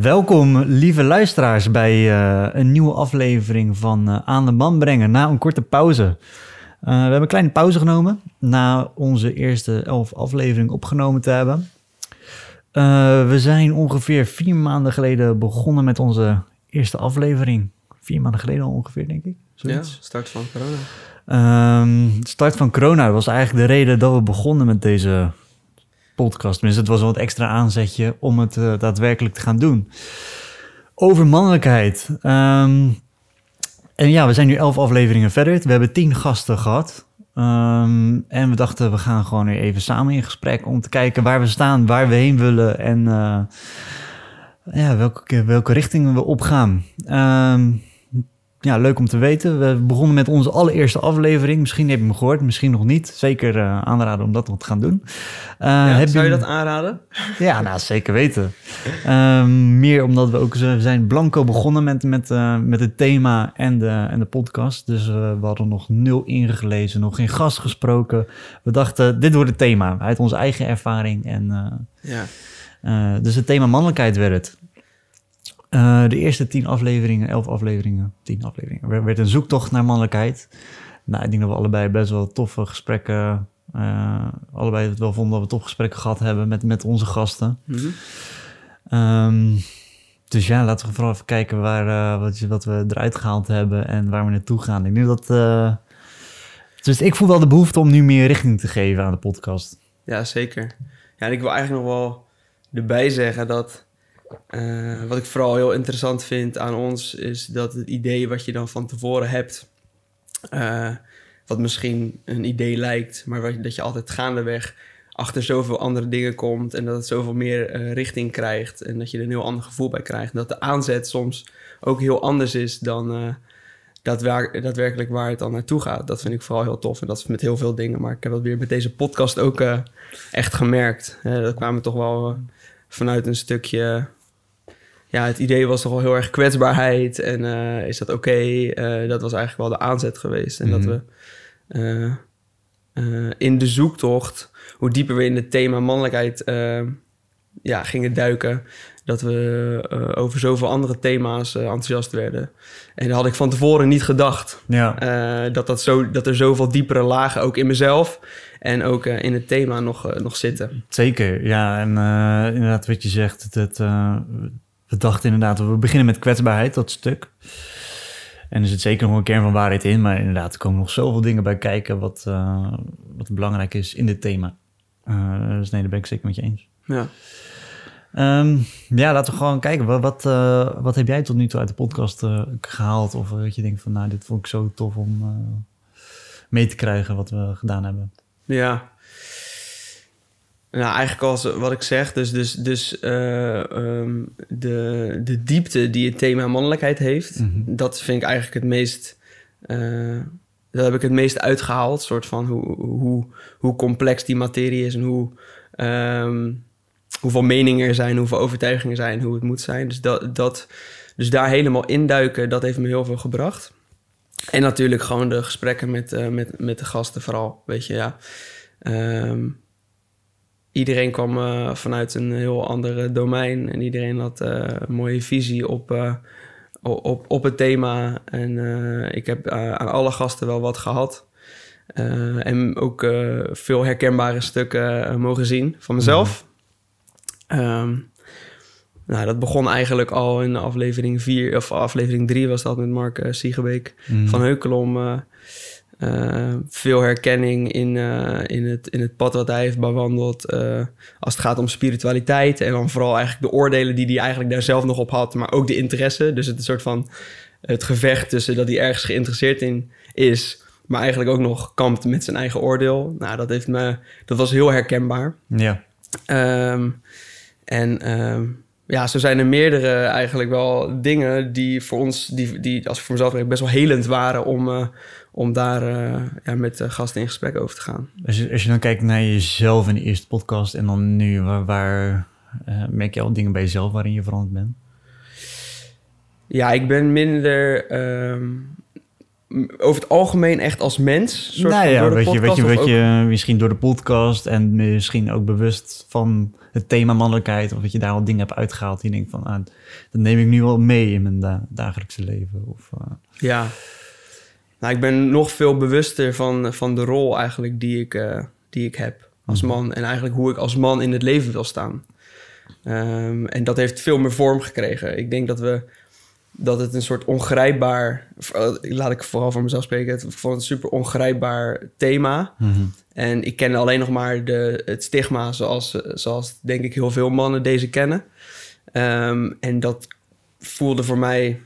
Welkom, lieve luisteraars, bij uh, een nieuwe aflevering van uh, Aan de Man brengen na een korte pauze. Uh, we hebben een kleine pauze genomen na onze eerste elf afleveringen opgenomen te hebben. We zijn ongeveer vier maanden geleden begonnen met onze eerste aflevering. Vier maanden geleden ongeveer, denk ik. Zoiets. Ja, start van corona. Um, start van corona was eigenlijk de reden dat we begonnen met deze podcast. Tenminste, het was wel het extra aanzetje om het uh, daadwerkelijk te gaan doen. Over mannelijkheid. Um, en ja, we zijn nu elf afleveringen verder. We hebben tien gasten gehad. Um, en we dachten, we gaan gewoon weer even samen in gesprek om te kijken waar we staan, waar we heen willen en uh, ja, welke, welke richting we opgaan. Um, ja, leuk om te weten. We begonnen met onze allereerste aflevering. Misschien heb je hem gehoord, misschien nog niet. Zeker uh, aanraden om dat nog te gaan doen. Uh, ja, zou je dat aanraden? Ja, nou, zeker weten. Uh, meer omdat we ook we zijn blanco begonnen met, met, met het thema en de, en de podcast. Dus we hadden nog nul ingelezen, nog geen gast gesproken. We dachten, dit wordt het thema uit onze eigen ervaring. En, ja. dus het thema mannelijkheid werd het. Uh, de eerste tien afleveringen, elf afleveringen, tien afleveringen, werd een zoektocht naar mannelijkheid. Nou, ik denk dat we allebei best wel toffe gesprekken, uh, allebei het wel vonden dat we toffe gesprekken gehad hebben met, met onze gasten. Mm -hmm. um, dus ja, laten we vooral even kijken waar, uh, wat, wat, we eruit gehaald hebben en waar we naartoe gaan. Ik denk dat. dus ik voel wel de behoefte om nu meer richting te geven aan de podcast. Ja, zeker. Ja, en ik wil eigenlijk nog wel erbij zeggen dat uh, wat ik vooral heel interessant vind aan ons is dat het idee wat je dan van tevoren hebt, uh, wat misschien een idee lijkt, maar wat, dat je altijd gaandeweg achter zoveel andere dingen komt en dat het zoveel meer uh, richting krijgt en dat je er een heel ander gevoel bij krijgt. En dat de aanzet soms ook heel anders is dan daadwer daadwerkelijk waar het dan naartoe gaat. Dat vind ik vooral heel tof en dat is met heel veel dingen. Maar ik heb dat weer met deze podcast ook echt gemerkt. dat kwamen toch wel vanuit een stukje ja, het idee was toch wel heel erg kwetsbaarheid. En uh, is dat oké? Okay? Uh, dat was eigenlijk wel de aanzet geweest. En dat mhm. we uh, in de zoektocht, hoe dieper we in het thema mannelijkheid ja, gingen duiken, dat we over zoveel andere thema's enthousiast werden. En dat had ik van tevoren niet gedacht. Ja. dat, dat, zo, dat er zoveel diepere lagen ook in mezelf en ook in het thema nog, nog zitten. Zeker, ja. En inderdaad, wat je zegt, het we dachten inderdaad, we beginnen met kwetsbaarheid, dat stuk. En er zit zeker nog een kern van waarheid in, maar inderdaad, er komen nog zoveel dingen bij kijken wat, uh, wat belangrijk is in dit thema. Uh, dus nee, daar ben ik zeker met je eens. Ja. Um, ja, laten we gewoon kijken. Wat, wat, uh, wat heb jij tot nu toe uit de podcast gehaald? Of dat je denkt van, nou, dit vond ik zo tof om mee te krijgen wat we gedaan hebben. Ja, nou, eigenlijk als wat ik zeg, dus, dus, dus uh, um, de, de diepte die het thema mannelijkheid heeft, mm -hmm. dat vind ik eigenlijk het meest. Uh, dat heb ik het meest uitgehaald. soort van hoe, hoe, hoe complex die materie is en hoe, um, hoeveel meningen er zijn, hoeveel overtuigingen er zijn, hoe het moet zijn. Dus, dat, dat, dus daar helemaal induiken, dat heeft me heel veel gebracht. En natuurlijk gewoon de gesprekken met, uh, met, met de gasten, vooral. Weet je, ja. Um, iedereen kwam uh, vanuit een heel ander domein en iedereen had uh, een mooie visie op, uh, op, op het thema. En ik heb aan alle gasten wel wat gehad. en ook veel herkenbare stukken mogen zien van mezelf. Mm. Um, nou, dat begon eigenlijk al in aflevering 4, of aflevering 3 was dat met Mark Siegebeek mm. van Heukelom. Uh, veel herkenning in, uh, in, het, in het pad wat hij heeft bewandeld. Uh, als het gaat om spiritualiteit. En dan vooral eigenlijk de oordelen die hij eigenlijk daar zelf nog op had. Maar ook de interesse. Dus het een soort van het gevecht tussen dat hij ergens geïnteresseerd in is. Maar eigenlijk ook nog kampt met zijn eigen oordeel. Nou, dat, heeft me, dat was heel herkenbaar. Ja. Um, en um, ja, zo zijn er meerdere eigenlijk wel dingen die voor ons, die, die als ik voor mezelf best wel helend waren om om daar uh, ja, met gasten in gesprek over te gaan. Als je, als je dan kijkt naar jezelf in de eerste podcast en dan nu, waar, waar, Eh, merk je al dingen bij jezelf waarin je veranderd bent? Ja, ik ben minder ehm, over het algemeen echt als mens. Soort nou ja, weet je, weet je, weet ook- je, misschien door de podcast en misschien ook bewust van het thema mannelijkheid, of dat je daar al dingen hebt uitgehaald die je denkt van, ah, dat neem ik nu wel mee in mijn da- dagelijkse leven. Of, eh, Ja. Nou, ik ben nog veel bewuster van, van de rol eigenlijk die ik, eh, die ik heb als Mhm. man. En eigenlijk hoe ik als man in het leven wil staan. Ehm, en dat heeft veel meer vorm gekregen. Ik denk dat we dat het een soort ongrijpbaar... eh, Laat ik vooral voor mezelf spreken. Het- vond een super ongrijpbaar thema. En ik ken alleen nog maar de, het stigma zoals, zoals denk ik heel veel mannen deze kennen. Ehm, en dat voelde voor mij...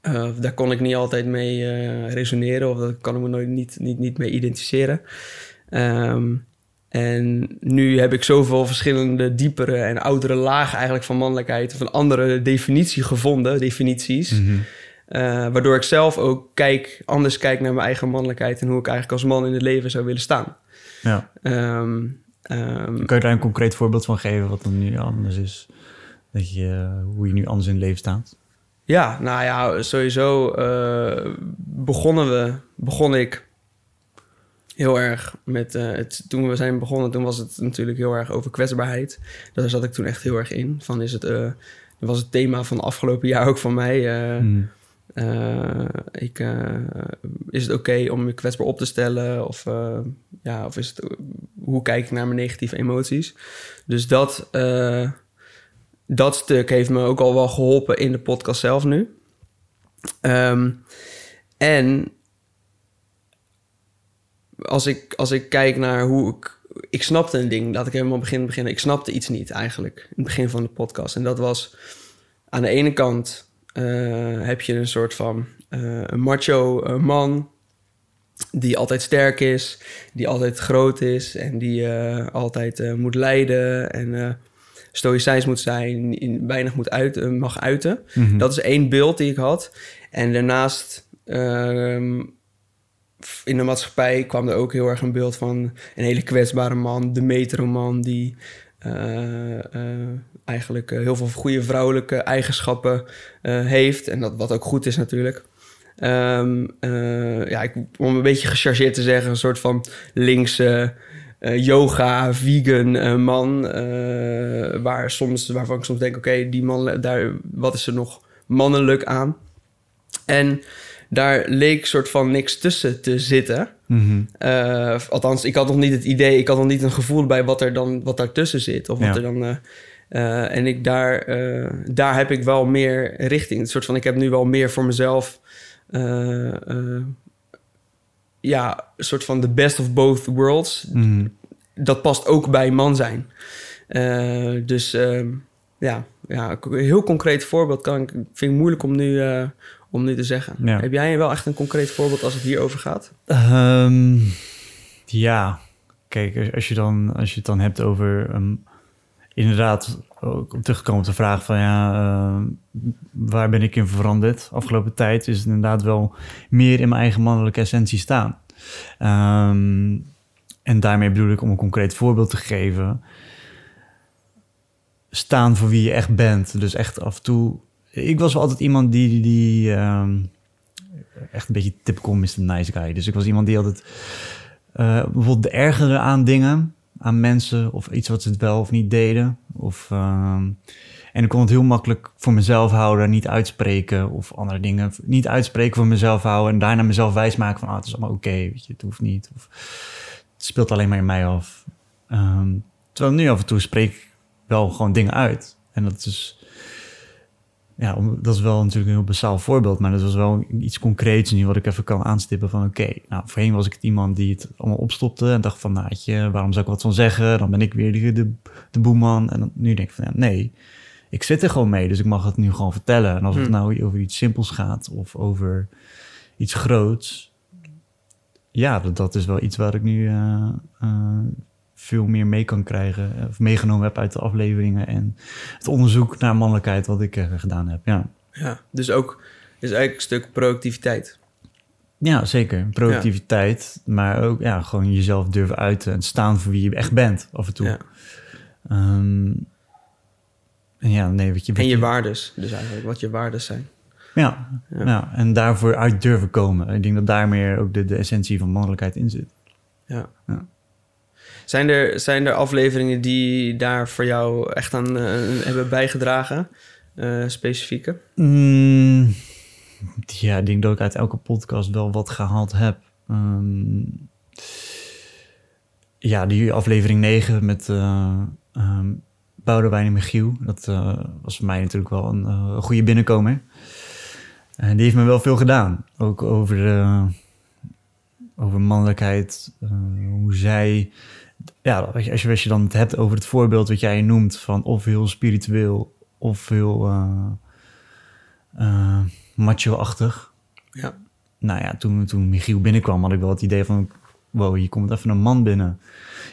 eh, daar kon ik niet altijd mee eh, resoneren of dat kan ik me nooit niet, niet, niet mee identificeren. Ehm, en nu heb ik zoveel verschillende diepere en oudere lagen eigenlijk van mannelijkheid... of een andere definitie gevonden, definities... Mhm. Eh, waardoor ik zelf ook kijk, anders kijk naar mijn eigen mannelijkheid en hoe ik eigenlijk als man in het leven zou willen staan. Ja. Ehm, ehm, Kan je daar een concreet voorbeeld van geven wat dan nu anders is? Dat je, hoe je nu anders in het leven staat? Ja, nou ja, sowieso eh, begonnen we, begon ik heel erg met eh, het. Toen we zijn begonnen, toen was het natuurlijk heel erg over kwetsbaarheid. Daar zat ik toen echt heel erg in. Van is het, eh, dat was het thema van afgelopen jaar ook van mij. Eh, ik, is het oké om me kwetsbaar op te stellen? Of, ja, of is het, hoe kijk ik naar mijn negatieve emoties? Dus dat, dat stuk heeft me ook al wel geholpen in de podcast zelf nu. Ehm, en als ik, als ik kijk naar hoe ik... Ik snapte een ding, laat ik helemaal begin beginnen. Ik snapte iets niet eigenlijk, in het begin van de podcast. En dat was aan de ene kant eh, heb je een soort van eh, een macho eh, man die altijd sterk is, die altijd groot is en die altijd moet leiden en stoïcijns moet zijn, in- weinig moet uiten, mag uiten. Mhm. Dat is één beeld die ik had. En daarnaast ehm, in de maatschappij kwam er ook heel erg een beeld van een hele kwetsbare man, de metroman die eh, eh, eigenlijk eh, heel veel goede vrouwelijke eigenschappen eh, heeft. En dat wat ook goed is natuurlijk. Ehm, eh, ja, ik, om een beetje gechargeerd te zeggen, een soort van linkse eh, yoga, vegan eh, man. eh, waar soms, waarvan ik soms denk, oké, die man, daar, wat is er nog mannelijk aan? En daar leek soort van niks tussen te zitten. Mhm. Althans, ik had nog niet het idee, ik had nog niet een gevoel bij wat er dan wat daartussen zit. Of wat Ja. er dan. en ik daar, daar heb ik wel meer richting. Een soort van, ik heb nu wel meer voor mezelf. Ja, een soort van the best of both worlds. Mhm. Dat past ook bij man zijn. Eh, dus ehm, ja, ja, een heel concreet voorbeeld kan ik, vind ik moeilijk om nu, eh, om nu te zeggen. Ja. Heb jij wel echt een concreet voorbeeld als het hierover gaat? Ehm, ja, kijk, als- als je, dan, als je het dan hebt over... ehm, inderdaad, ook om teruggekomen op de vraag van... ja, ehm, waar ben ik in veranderd? Afgelopen tijd is het inderdaad wel meer in mijn eigen mannelijke essentie staan. Ehm, en daarmee bedoel ik om een concreet voorbeeld te geven... staan voor wie je echt bent. Dus echt af en toe... Ik was wel altijd iemand die... die, ehm, echt een beetje typical Mr. Nice Guy. Dus ik was iemand die altijd eh, bijvoorbeeld de ergerde aan dingen, aan mensen of iets wat ze het wel of niet deden. Of, ehm, en ik kon het heel makkelijk voor mezelf houden, niet uitspreken of andere dingen. Niet uitspreken voor mezelf houden en daarna mezelf wijsmaken van ah, het is allemaal oké, het hoeft niet. Of, het speelt alleen maar in mij af. Ehm, terwijl nu af en toe spreek ik wel gewoon dingen uit. En dat is ja, om- dat is wel natuurlijk een heel basaal voorbeeld, maar dat was wel iets concreets nu wat ik even kan aanstippen van oké, nou voorheen was ik het iemand die het allemaal opstopte en dacht van nou, je, waarom zou ik wat van zeggen? Dan ben ik weer de, de, de boeman en dan, nu denk ik van ja, nee, ik zit er gewoon mee, dus ik mag het nu gewoon vertellen. En als het Hmm. nou over iets simpels gaat of over iets groots, ja, dat, dat is wel iets waar ik nu eh, veel meer mee kan krijgen eh, of meegenomen heb uit de afleveringen en het onderzoek naar mannelijkheid wat ik eh, gedaan heb. Ja. Ja, dus ook is eigenlijk een stuk productiviteit. ja, zeker. Productiviteit, maar ook ja, gewoon jezelf durven uiten en staan voor wie je echt bent af en toe. Ja. Ehm, en ja, nee, wat je... wat En je waardes, dus eigenlijk wat je waardes zijn. Ja, Ja. ja. en daarvoor uit durven komen. Ik denk dat daar meer ook de, de essentie van mannelijkheid in zit. Ja. Ja. Zijn, er, zijn er afleveringen die daar voor jou echt aan eh, hebben bijgedragen? Eh, specifieke? Mm, ja, ik denk dat ik uit elke podcast wel wat gehaald heb. Ehm, ja, die aflevering 9 met ehm Boudewijn en Michiel. Dat was voor mij natuurlijk wel een goede binnenkomer. En die heeft me wel veel gedaan. Ook over, over mannelijkheid. hoe zij... Ja, als je, als je- dan het hebt over het voorbeeld wat jij noemt... van of heel spiritueel of heel eh, eh, macho-achtig. Ja. Nou ja, toen, toen Michiel binnenkwam had ik wel het idee van... wow, hier komt even een man binnen.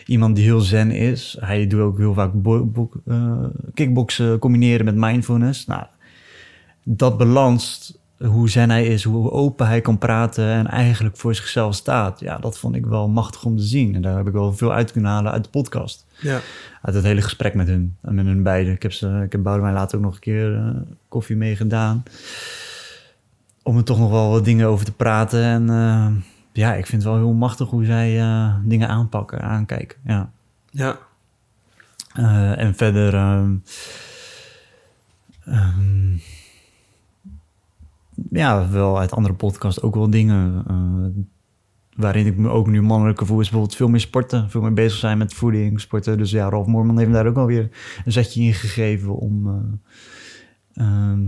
Iemand die heel zen is. Hij doet ook heel vaak eh, kickboksen combineren met mindfulness. Nou, dat balans, hoe zen hij is, hoe open hij kan praten... en eigenlijk voor zichzelf staat. Ja, dat vond ik wel machtig om te zien. En daar heb ik wel veel uit kunnen halen uit de podcast Ja. uit het hele gesprek met hun, met hun beiden. Ik heb, ze, ik heb Boudewijn later ook nog een keer eh, koffie mee gedaan. Om er toch nog wel wat dingen over te praten. En eh, ja, ik vind het wel heel machtig hoe zij eh, dingen aanpakken, aankijken. Ja. Ja. En verder... ehm, ehm, ja, wel uit andere podcasts ook wel dingen... eh, waarin ik me ook nu mannelijker voel... is bijvoorbeeld veel meer sporten. Veel meer bezig zijn met voeding, sporten. Dus ja, Ralf Moorman heeft daar ook wel weer een zetje in gegeven... om... eh, ehm,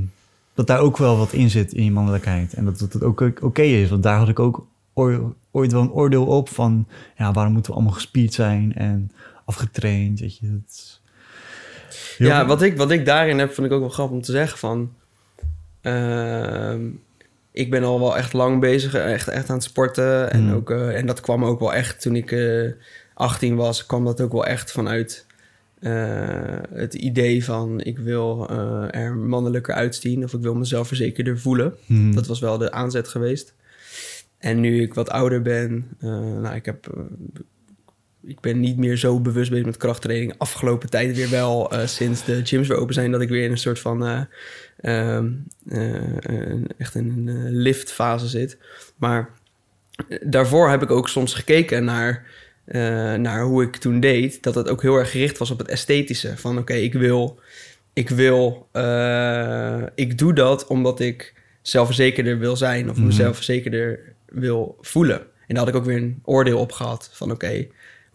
dat daar ook wel wat in zit in je mannelijkheid. En dat het ook oké is. Want daar had ik ook ooit wel een oordeel op van... ja, waarom moeten we allemaal gespierd zijn en afgetraind, weet je. Dat Ja, wat ik, wat ik daarin heb, vond ik ook wel grappig om te zeggen van... ehm, ik ben al wel echt lang bezig, echt, echt aan het sporten. En, Hmm. ook, eh, en dat kwam ook wel echt toen ik eh 18 was, kwam dat ook wel echt vanuit eh, het idee van... ik wil eh, er mannelijker uitzien of ik wil mezelf verzekerder voelen. Hmm. Dat was wel de aanzet geweest. En nu ik wat ouder ben, eh, nou, ik heb. eh, ik ben niet meer zo bewust bezig met krachttraining. Afgelopen tijd weer wel, eh, sinds de gyms weer open zijn, dat ik weer in een soort van. eh, ehm, eh, echt in een liftfase zit. Maar daarvoor heb ik ook soms gekeken naar, naar hoe ik toen deed. Dat het ook heel erg gericht was op het esthetische. Van oké, ik wil. Ik wil. ik doe dat omdat ik zelfverzekerder wil zijn. Of Mhm. mezelf verzekerder wil voelen. En daar had ik ook weer een oordeel op gehad. Van oké,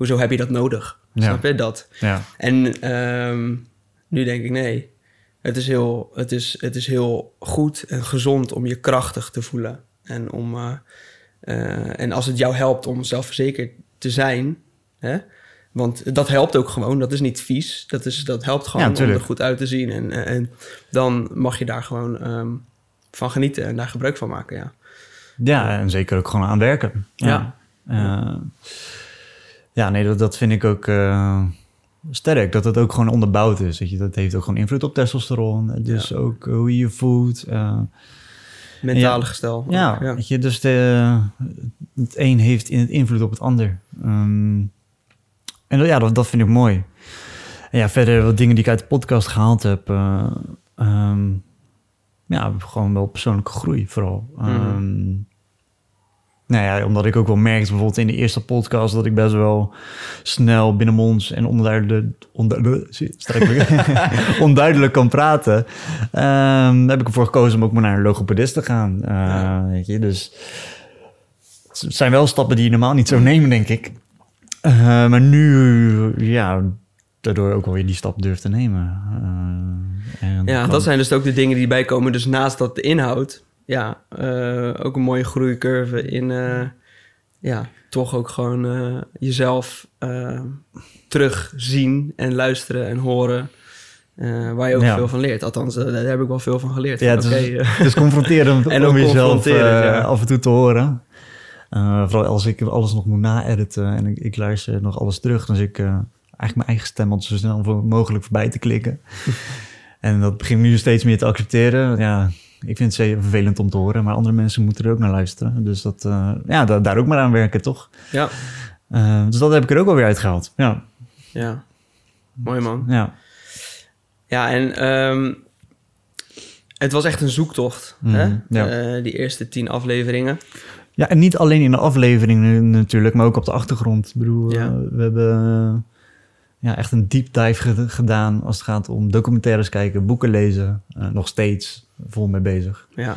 hoezo heb je dat nodig? Ja. Snap je dat? Ja, En ehm, nu denk ik nee. Het is, heel, het, is, het is heel goed en gezond om je krachtig te voelen. En, om, eh, eh, en als het jou helpt om zelfverzekerd te zijn, hè? want dat helpt ook gewoon. Dat is niet vies. Dat, is, dat helpt gewoon Ja, om er goed uit te zien. En, en, en dan mag je daar gewoon ehm, van genieten en daar gebruik van maken. Ja. ja en zeker ook gewoon aan werken. Ja, Eh, ja nee, dat, dat vind ik ook eh, sterk. Dat het ook gewoon onderbouwd is. Weet je? Dat heeft ook gewoon invloed op testosteron. Dus Ja. ook hoe je je voelt. eh, Mentale Ja. gestel. Ja, ja. weet je, dus de, het een heeft in het invloed op het ander. Ehm, en dat- ja, dat, dat vind ik mooi. En ja, verder wat dingen die ik uit de podcast gehaald heb. eh, ehm, ja, gewoon wel persoonlijke groei vooral. Ehm, nou ja, omdat ik ook wel merkte bijvoorbeeld in de eerste podcast... dat ik best wel snel binnenmonds en onduidelijk, onduidelijk, onduidelijk kan praten... ehm, heb ik ervoor gekozen om ook maar naar een logopedist te gaan. Ja. weet je, dus het zijn wel stappen die je normaal niet zou nemen, denk ik. Eh, maar nu, ja, daardoor ook wel weer die stap durf te nemen. Eh, en Ja, dat zijn dus ook de dingen die erbij komen. Dus naast dat de inhoud, ja, eh, ook een mooie groeicurve in, eh, ja, toch ook gewoon eh, jezelf terugzien en luisteren en horen. waar je ook Ja. veel van leert. Althans, daar heb ik wel veel van geleerd. Ja, het is, het is confronterend En om jezelf ja. af en toe te horen. Vooral als ik alles nog moet na-editen en ik, ik luister nog alles terug, dan zit ik eigenlijk mijn eigen stem altijd zo snel mogelijk voorbij te klikken. en dat begin ik nu steeds meer te accepteren. Ja, ik vind het zeer vervelend om te horen, maar andere mensen moeten er ook naar luisteren. Dus dat, eh, ja, da- daar ook maar aan werken, toch? ja, Eh, dus dat heb ik er ook alweer uitgehaald. Ja. ja. Mooi man. Ja. Ja, en ehm, het was echt een zoektocht, Mhm, hè? ja. Eh, die eerste tien afleveringen. Ja, en niet alleen in de aflevering nu natuurlijk, maar ook op de achtergrond. Ik bedoel, Ja. we hebben ja, echt een deep dive ge- gedaan als het gaat om documentaires kijken, boeken lezen. nog steeds vol mee bezig. Ja,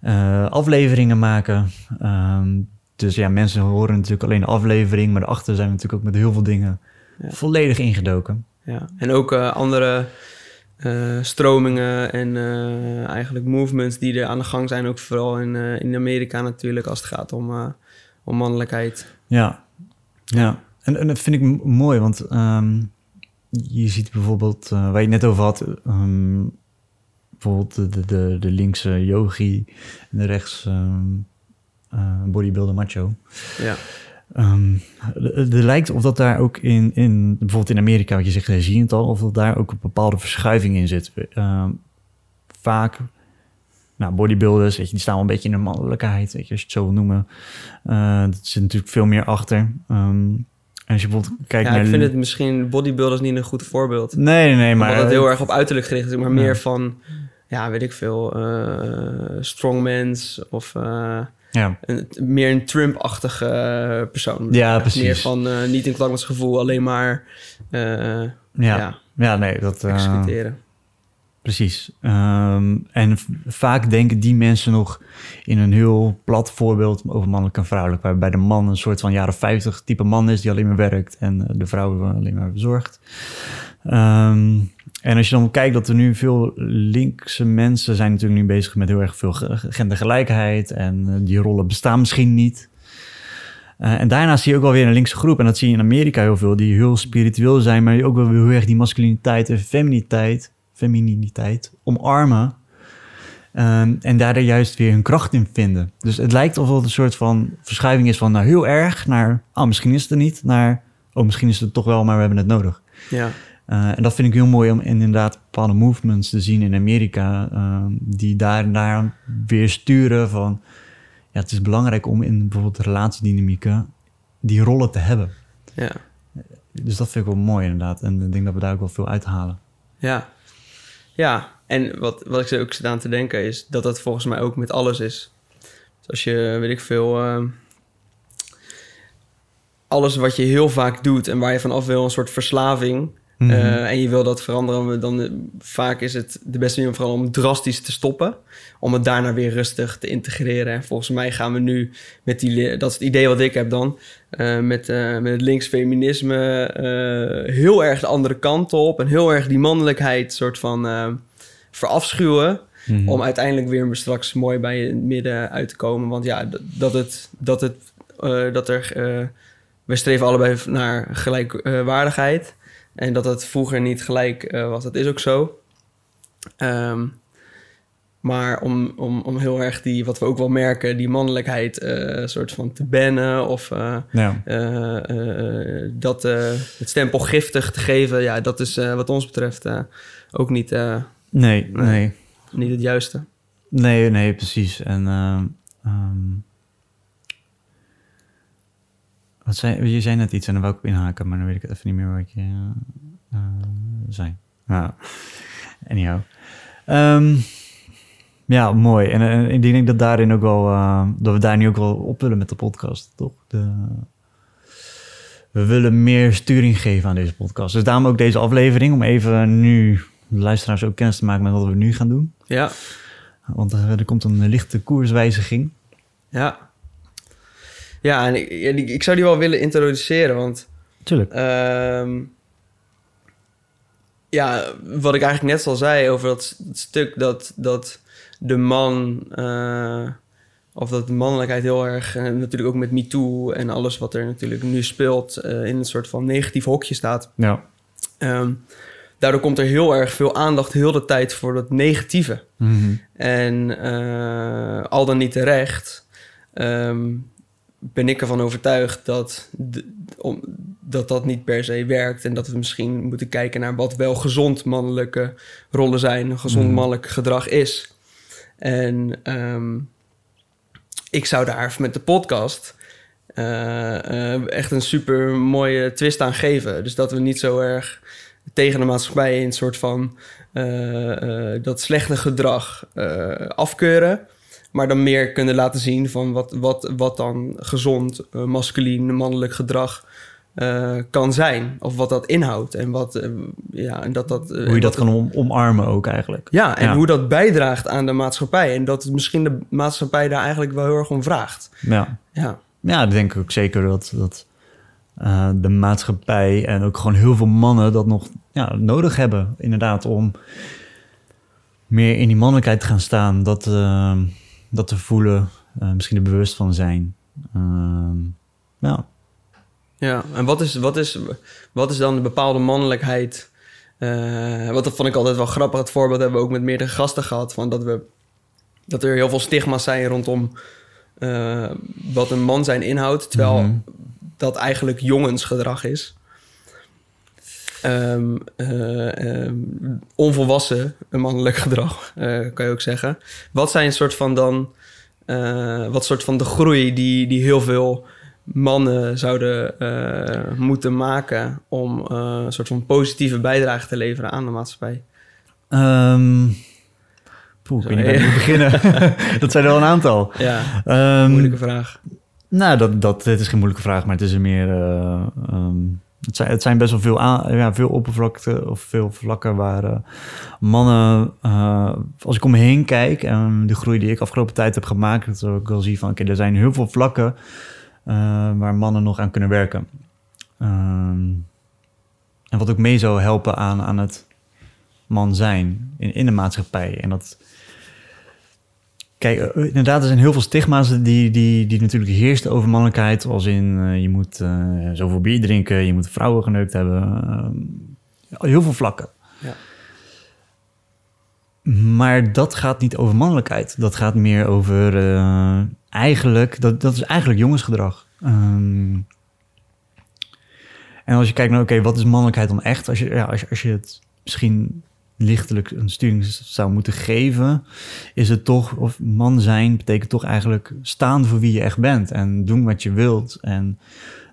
Eh, afleveringen maken. Ehm, dus ja, mensen horen natuurlijk alleen de aflevering, maar daarachter zijn we natuurlijk ook met heel veel dingen Ja. volledig ingedoken. ja. En ook eh, andere eh, stromingen en eigenlijk movements die er aan de gang zijn. Ook vooral in, in Amerika natuurlijk, als het gaat om, om mannelijkheid. Ja, ja. En, en dat vind ik mooi, want ehm, je ziet bijvoorbeeld, waar je het net over had, ehm, bijvoorbeeld de, de, de, de linkse yogi en de rechts eh, bodybuilder macho. Ja, Ehm, er lijkt of dat daar ook in, in, bijvoorbeeld in Amerika, wat je zegt, zie je het al, of dat daar ook een bepaalde verschuiving in zit. Ehm, vaak, nou, bodybuilders, weet je, die staan wel een beetje in de mannelijkheid, weet je, als je het zo wil noemen. Uh, dat zit natuurlijk veel meer achter. En als je bijvoorbeeld kijkt ja naar... ik vind het misschien bodybuilders niet een goed voorbeeld. Nee, nee, nee, maar... Omdat het heel erg op uiterlijk gericht is, maar Ja. meer van, ja, weet ik veel, eh strongmans of eh, Ja, een, meer een Trump-achtige persoon. Ja, precies. Meer van eh, niet in klank met zijn gevoel, alleen maar ja, ja. nee, dat... executeren. Precies. Ehm, en vaak denken die mensen nog in een heel plat voorbeeld over mannelijk en vrouwelijk, waarbij de man een soort van jaren 50 type man is die alleen maar werkt en de vrouw alleen maar bezorgt. Ehm, en als je dan kijkt dat er nu veel linkse mensen zijn natuurlijk nu bezig met heel erg veel ge- gendergelijkheid en eh, die rollen bestaan misschien niet. Eh, en daarna zie je ook wel weer een linkse groep. En dat zie je in Amerika heel veel. Die heel spiritueel zijn. Maar die ook wel heel erg die masculiniteit en feminiteit, femininiteit omarmen. Ehm, en daar juist weer hun kracht in vinden. Dus het lijkt alsof het een soort van verschuiving is van nou heel erg naar... Oh, misschien is het er niet. Naar oh, misschien is het toch wel, maar we hebben het nodig. Ja, Uh, en dat vind ik heel mooi om inderdaad bepaalde movements te zien in Amerika, um, die daar, daar weer sturen van, ja, het is belangrijk om in bijvoorbeeld relatiedynamieken die rollen te hebben. ja, Dus dat vind ik wel mooi inderdaad. En ik denk dat we daar ook wel veel uithalen. ja. Ja, en wat, wat ik ook zit aan te denken is dat dat volgens mij ook met alles is. Dus als je, weet ik veel, ehm, alles wat je heel vaak doet en waar je vanaf wil, een soort verslaving, Mhm. Eh, en je wil dat veranderen, dan eh, vaak is het de beste manier om vooral om drastisch te stoppen. Om het daarna weer rustig te integreren. En volgens mij gaan we nu met die, dat is het idee wat ik heb dan, eh, met, met het linksfeminisme heel erg de andere kant op. En heel erg die mannelijkheid soort van verafschuwen. Mhm. Om uiteindelijk weer straks mooi bij het midden uit te komen. Want ja, dat het, dat het, dat er, we streven allebei naar gelijkwaardigheid. En dat het vroeger niet gelijk eh, was, dat is ook zo. Ehm, maar om, om, om heel erg die, wat we ook wel merken, die mannelijkheid eh soort van te bannen of eh, Ja. dat het stempel giftig te geven, ja, dat is wat ons betreft ook niet, Nee, Nee. niet het juiste. Nee, nee, precies. En ehm, wat zei, je zei net iets en dan wou ik inhaken, maar dan weet ik even niet meer wat je eh, eh, zei. Nou, anyhow. Ehm, ja, mooi. En, en ik denk dat daarin ook wel, eh, dat we daar nu ook wel op willen met de podcast, toch? De, we willen meer sturing geven aan deze podcast. Dus daarom ook deze aflevering, om even nu de luisteraars ook kennis te maken met wat we nu gaan doen. Ja, Want eh, er komt een lichte koerswijziging. ja. Ja, en ik, zou die wel willen introduceren, want Tuurlijk. Ehm, ja, wat ik eigenlijk net al zei over dat, stuk dat, dat de man, eh, of dat de mannelijkheid heel erg, eh, natuurlijk ook met MeToo en alles wat er natuurlijk nu speelt, eh, in een soort van negatief hokje staat. Ja. Ehm, daardoor komt er heel erg veel aandacht heel de tijd voor dat negatieve. Mhm. En al dan niet terecht, ehm, ben ik ervan overtuigd dat, de- om, dat dat niet per se werkt. En dat we misschien moeten kijken naar wat wel gezond mannelijke rollen zijn, gezond Mhm. mannelijk gedrag is. En ehm, ik zou daar met de podcast eh, eh, echt een super mooie twist aan geven. Dus dat we niet zo erg tegen de maatschappij een soort van eh, dat slechte gedrag afkeuren. Maar dan meer kunnen laten zien van wat, wat, wat dan gezond, uh, masculien, mannelijk gedrag uh, kan zijn. Of wat dat inhoudt. En, wat, uh, ja, en dat dat. hoe je dat kan om, omarmen ook eigenlijk. Ja, en ja. hoe dat bijdraagt aan de maatschappij. En dat misschien de maatschappij daar eigenlijk wel heel erg om vraagt. Ja, ja. ja ik denk ook zeker dat, dat de maatschappij en ook gewoon heel veel mannen dat nog ja, nodig hebben. Inderdaad, om meer in die mannelijkheid te gaan staan. Dat dat te voelen, uh, misschien er bewust van zijn. Uh, ja. Ja, en wat is, wat is, wat is dan de bepaalde mannelijkheid? Uh, wat dat vond ik altijd wel grappig. Het voorbeeld hebben we ook met meerdere gasten gehad. Van dat, we, dat er heel veel stigma's zijn rondom uh, wat een man zijn inhoudt. Terwijl mm -hmm. dat eigenlijk jongensgedrag is. Um, uh, um, onvolwassen mannelijk gedrag, uh, kan je ook zeggen. Wat zijn een soort van dan, uh, wat soort van de groei die, die heel veel mannen zouden moeten maken om een soort van positieve bijdrage te leveren aan de maatschappij? Um, poeh, ik weet niet waar ik beginnen. dat zijn er wel een aantal. Ja, moeilijke vraag. Nou, dat, dat, het is geen moeilijke vraag, maar het is een meer... Um, het zijn, best wel veel, aan, ja, veel oppervlakte of veel vlakken waar uh, mannen, uh, als ik om me heen kijk en de groei die ik afgelopen tijd heb gemaakt, dat ik wel zie van oké, er zijn heel veel vlakken uh, waar mannen nog aan kunnen werken. Um, en wat ook mee zou helpen aan, aan het man zijn in, in de maatschappij. En dat, Kijk, inderdaad, er zijn heel veel stigma's die, die, die natuurlijk heersten over mannelijkheid. Als in, uh, je moet uh, zoveel bier drinken, je moet vrouwen geneukt hebben. Uh, heel veel vlakken. Ja. Maar dat gaat niet over mannelijkheid. Dat gaat meer over eigenlijk, dat, dat is eigenlijk jongensgedrag. Um, en als je kijkt naar, oké, okay, wat is mannelijkheid dan echt? Als je, ja, als, je, als je het misschien lichtelijk een sturing zou moeten geven, is het toch, of man zijn betekent toch eigenlijk staan voor wie je echt bent en doen wat je wilt en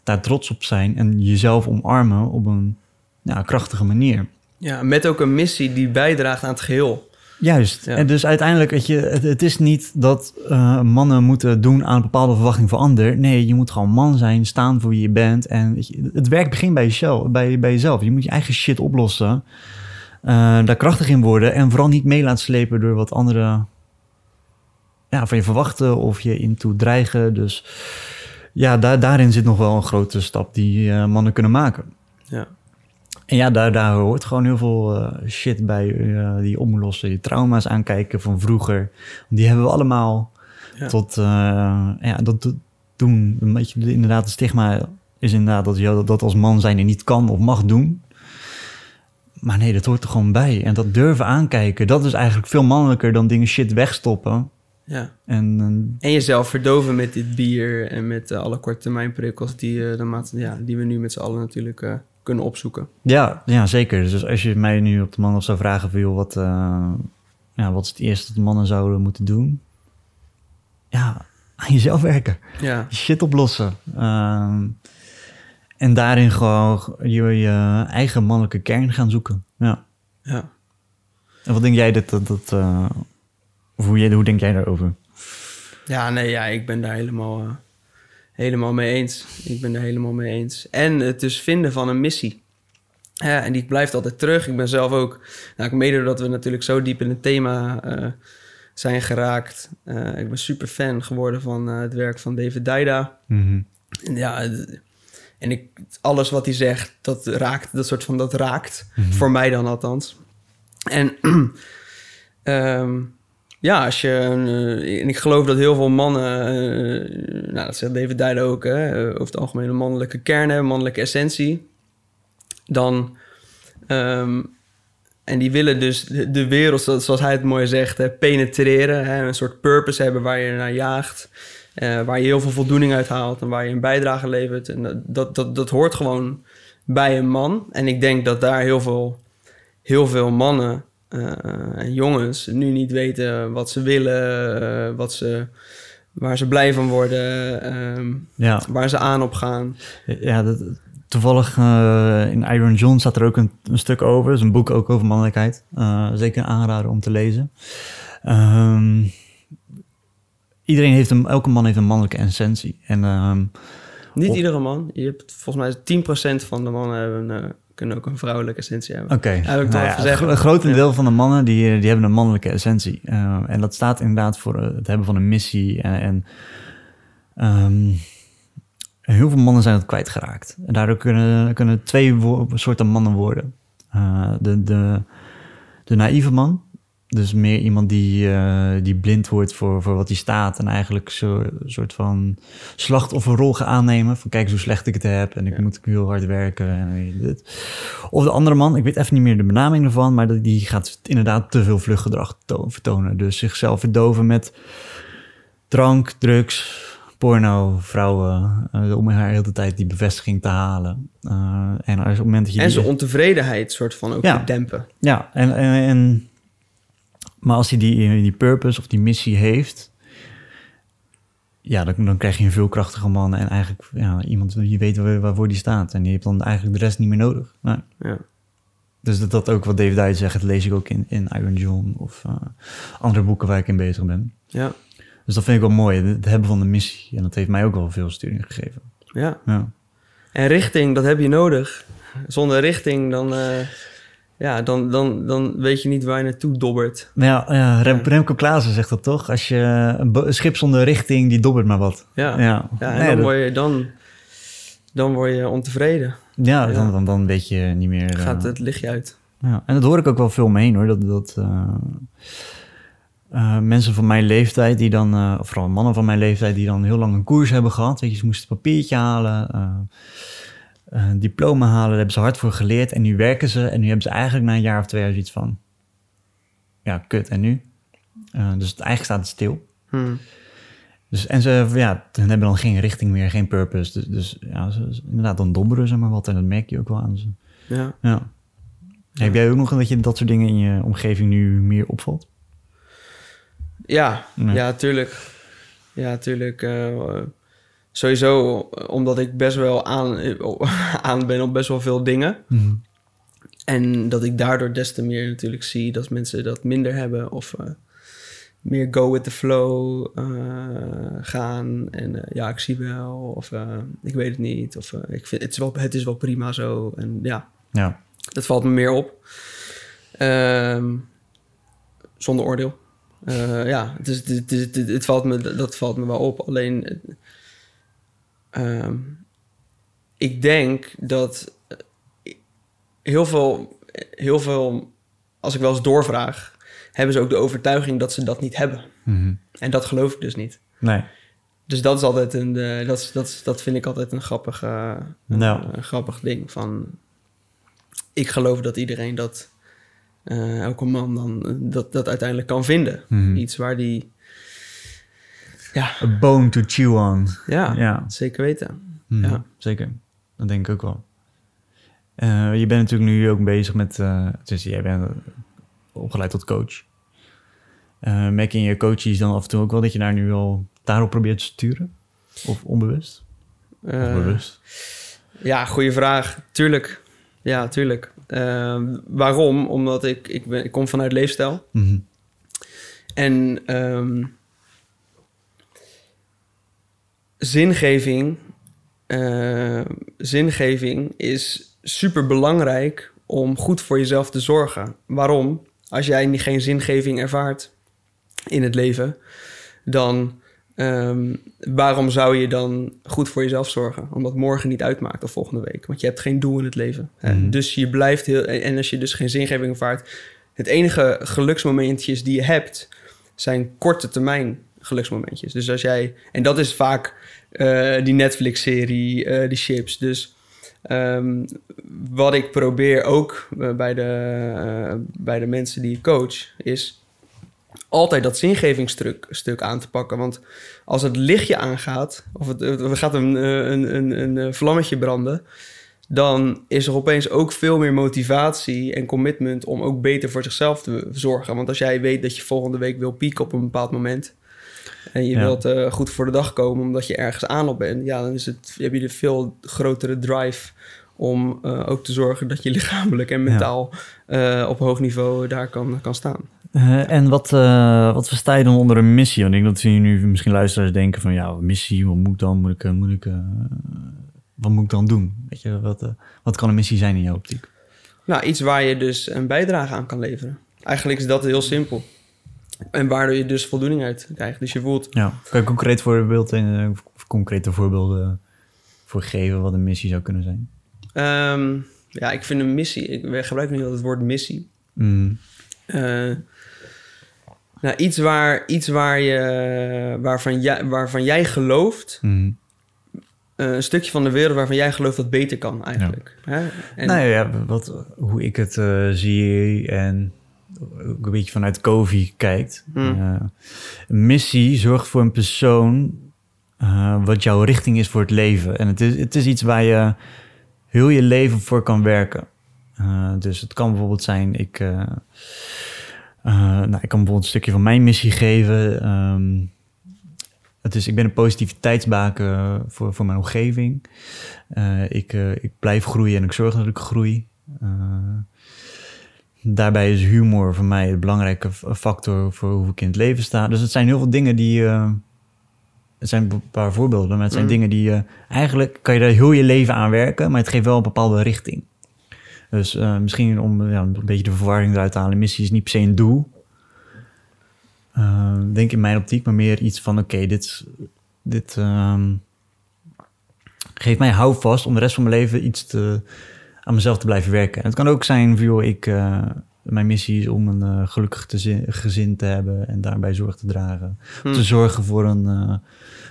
daar trots op zijn en jezelf omarmen op een ja, krachtige manier. Ja, met ook een missie die bijdraagt aan het geheel. Juist. Ja. En dus uiteindelijk, weet je, het, het is niet dat uh, mannen moeten doen aan een bepaalde verwachting voor ander. Nee, je moet gewoon man zijn, staan voor wie je bent. En je, het werk begint bij jezelf, bij, bij jezelf. Je moet je eigen shit oplossen. Uh, daar krachtig in worden en vooral niet mee laten slepen door wat anderen ja, van je verwachten of je into dreigen. Dus ja, daar, daarin zit nog wel een grote stap die uh, mannen kunnen maken. Ja. En ja, daar, daar hoort gewoon heel veel uh, shit bij uh, die omlossen. Je trauma's aankijken van vroeger. Die hebben we allemaal. Ja. Tot, ja, dat doen. Een beetje, inderdaad, het stigma is inderdaad dat je dat als man zijn niet kan of mag doen. Maar nee, dat hoort er gewoon bij. En dat durven aankijken, dat is eigenlijk veel mannelijker dan dingen shit wegstoppen. Ja. En, en, en jezelf verdoven met dit bier en met uh, alle korte termijn prikkels die, uh, de maat, ja, die we nu met z'n allen natuurlijk uh, kunnen opzoeken. Ja, ja, zeker. Dus als je mij nu op de man of zou vragen van, joh, wat, ja, wat is het eerste dat mannen zouden moeten doen? Ja, aan jezelf werken. Ja. Shit oplossen. En daarin gewoon je, je, eigen mannelijke kern gaan zoeken. Ja. ja. En wat denk jij dat... dat, dat uh, hoe, jij, hoe denk jij daarover? Ja, nee, ja, ik ben daar helemaal, uh, helemaal mee eens. Ik ben er helemaal mee eens. En het dus vinden van een missie. Ja, en die blijft altijd terug. Ik ben zelf ook... Nou, mede doordat we natuurlijk zo diep in het thema uh, zijn geraakt. ik ben super fan geworden van het werk van David Daida. Mm -hmm. Ja, en ik, alles wat hij zegt, dat raakt, dat soort van, dat raakt. Mm -hmm. Voor mij dan althans. En um, ja, als je, uh, en ik geloof dat heel veel mannen, uh, nou dat zegt David Dijden ook, hè, over het algemeen een mannelijke kern hebben, mannelijke essentie. Dan, um, en die willen dus de, de, wereld, zoals hij het mooi zegt, hè, penetreren. Hè, een soort purpose hebben waar je naar jaagt. Uh, waar je heel veel voldoening uit haalt en waar je een bijdrage levert. En dat, dat, dat hoort gewoon bij een man. En ik denk dat daar heel veel, heel veel mannen uh, en jongens nu niet weten wat ze willen, uh, wat ze, waar ze blij van worden, um, ja. waar ze aan op gaan. Ja, dat, toevallig uh, in Iron John staat er ook een, een stuk over. is een boek ook over mannelijkheid. Zeker aanraden om te lezen. Um, iedereen heeft een, elke man heeft een mannelijke essentie. En, um, Niet iedere man. Je hebt volgens mij 10% van de mannen hebben, uh, kunnen ook een vrouwelijke essentie hebben. Oké. Okay. Nou ja, een groot deel van de mannen die, die hebben een mannelijke essentie. en dat staat inderdaad voor het hebben van een missie en... en um, heel veel mannen zijn het kwijtgeraakt. En daardoor kunnen, kunnen twee soorten mannen worden. Uh, de, de, de naïeve man, dus meer iemand die, uh, die blind wordt voor, voor wat hij staat en eigenlijk zo, een soort van slachtofferrol gaat aannemen. Van kijk eens hoe slecht ik het heb en ik ja. moet heel hard werken. En dit. Of de andere man, ik weet even niet meer de benaming ervan, maar die gaat inderdaad te veel vluchtgedrag vertonen. Dus zichzelf verdoven met drank, drugs, porno, vrouwen, uh, om haar hele tijd die bevestiging te halen. Uh, en als op het moment dat je en zijn ontevredenheid soort van ook ja, te dempen. Ja, en, en, en, maar als hij die, die purpose of die missie heeft, ja, dan, dan krijg je een veel krachtiger man en eigenlijk ja, iemand die weet waar, waarvoor die staat. En die heeft dan eigenlijk de rest niet meer nodig. Ja. Dus dat, dat ook wat David Dye zegt, dat lees ik ook in, in Iron John of uh, andere boeken waar ik in bezig ben. Ja. Dus dat vind ik wel mooi, het hebben van de missie. En dat heeft mij ook wel veel sturing gegeven. Ja. ja. En richting, dat heb je nodig. Zonder richting, dan, uh, ja, dan, dan, dan weet je niet waar je naartoe dobbert. Ja, ja, Rem, Remco Klaassen zegt dat toch? Als je een, schip zonder richting, die dobbert maar wat. Ja, ja. ja en dan, word je, dan, dan word je ontevreden. Ja, Dan, dan, dan weet je niet meer... Gaat uh, het lichtje uit. Ja, en dat hoor ik ook wel veel mee hoor. Dat, dat, uh, uh, mensen van mijn leeftijd, die dan, uh, of vooral mannen van mijn leeftijd, die dan heel lang een koers hebben gehad. Weet je, ze moesten een papiertje halen, uh, een diploma halen, daar hebben ze hard voor geleerd. En nu werken ze en nu hebben ze eigenlijk na een jaar of twee jaar zoiets van, ja, kut, en nu? dus het, eigenlijk staat het stil. Hmm. Dus, en ze ja, hebben dan geen richting meer, geen purpose. Dus, dus ja, ze, inderdaad, dan dobberen ze maar wat. En dat merk je ook wel aan ze. Ja. ja. Heb jij ook nog dat je dat soort dingen in je omgeving nu meer opvalt? Ja, ja, tuurlijk. Ja, tuurlijk. Uh, sowieso, omdat ik best wel aan, aan ben op best wel veel dingen. Mm. En dat ik daardoor des te meer natuurlijk zie dat mensen dat minder hebben. Of uh, meer go with the flow uh, gaan. En ja, ik zie wel. Of ik weet het niet. Of ik vind het is, wel, het is wel prima zo. En ja, ja. dat valt me meer op. Um, zonder oordeel. Ja, het, het, het, het, valt me, dat valt me wel op. Alleen, uh, ik denk dat heel veel, heel veel, als ik wel eens doorvraag, hebben ze ook de overtuiging dat ze dat niet hebben. Mm -hmm. En dat geloof ik dus niet. Nee. Dus dat is altijd een, uh, dat, dat, dat vind ik altijd een grappig, uh, nou. een grappig ding. Van, ik geloof dat iedereen dat uh, elke man dan dat, dat uiteindelijk kan vinden. Mm. Iets waar die... Ja. A bone to chew on. Ja, ja. zeker weten. Mm. Ja. Zeker, dat denk ik ook wel. Uh, je bent natuurlijk nu ook bezig met... Uh, dus jij bent opgeleid tot coach. Uh, merk je in je coaches dan af en toe ook wel dat je daar nu al daarop probeert te sturen? Of onbewust? of bewust? Ja, goede vraag. Tuurlijk. Ja, tuurlijk. Uh, waarom? Omdat ik, ik, ben, ik kom vanuit leefstijl. Mm -hmm. En um, zingeving, uh, zingeving is super belangrijk om goed voor jezelf te zorgen. Waarom? Als jij geen zingeving ervaart in het leven, dan Um, waarom zou je dan goed voor jezelf zorgen? Omdat morgen niet uitmaakt of volgende week. Want je hebt geen doel in het leven. Mm. Dus je blijft heel. En als je dus geen zingeving ervaart. Het enige geluksmomentjes die je hebt. zijn korte termijn geluksmomentjes. Dus als jij. En dat is vaak uh, die Netflix-serie, uh, die chips. Dus. Um, wat ik probeer ook uh, bij, de, bij de mensen die ik coach. is altijd dat zingevingsstuk stuk aan te pakken. Want als het lichtje aangaat, of het, er gaat een, een, een, een vlammetje branden, dan is er opeens ook veel meer motivatie en commitment om ook beter voor zichzelf te zorgen. Want als jij weet dat je volgende week wil pieken op een bepaald moment, en je Ja. wilt eh, goed voor de dag komen omdat je ergens aan op bent, ja, dan is het, heb je de veel grotere drive om eh, ook te zorgen dat je lichamelijk en mentaal eh, op hoog niveau daar kan, kan staan. En wat, wat versta je dan onder een missie? Want ik denk dat je nu misschien luisteraars denken van... ja, missie, wat moet ik dan? Moet ik, moet ik, wat moet ik dan doen? Weet je, wat, wat kan een missie zijn in jouw optiek? Nou, iets waar je dus een bijdrage aan kan leveren. Eigenlijk is dat heel simpel. En waardoor je dus voldoening uit krijgt. Dus je voelt, Ja, kan je concreet voorbeeld en eh, of concrete voorbeelden voor geven wat een missie zou kunnen zijn? ehm, ja, ik vind een missie, ik gebruik nu altijd het woord missie. Mm, Eh, nou, iets waar, iets waar je, waarvan, jij, waarvan jij gelooft, mm. eh, een stukje van de wereld waarvan jij gelooft dat beter kan eigenlijk. Hè? En, Nou ja, wat, hoe ik het zie en ook een beetje vanuit COVID kijkt. Hmm. Eh, missie zorgt voor een persoon eh, wat jouw richting is voor het leven. En het is, het is iets waar je heel je leven voor kan werken. Eh, dus het kan bijvoorbeeld zijn, ik, nou, ik kan bijvoorbeeld een stukje van mijn missie geven. Ehm, het is, ik ben een positiviteitsbaken voor, voor mijn omgeving. Ik, ik blijf groeien en ik zorg dat ik groei. Daarbij is humor voor mij een belangrijke factor voor hoe ik in het leven sta. Dus het zijn heel veel dingen die. eh, het zijn een paar voorbeelden, maar het zijn Mm. dingen die. eh, eigenlijk kan je daar heel je leven aan werken, maar het geeft wel een bepaalde richting. Dus eh, misschien om ja, een beetje de verwarring eruit te halen, missie is niet per se een doel. Denk in mijn optiek, maar meer iets van: oké, dit, dit ehm, geeft mij houvast om de rest van mijn leven iets te, aan mezelf te blijven werken. En het kan ook zijn, joh, ik, eh, mijn missie is om een eh, gelukkig te gezin te hebben en daarbij zorg te dragen. Te zorgen voor, een, eh,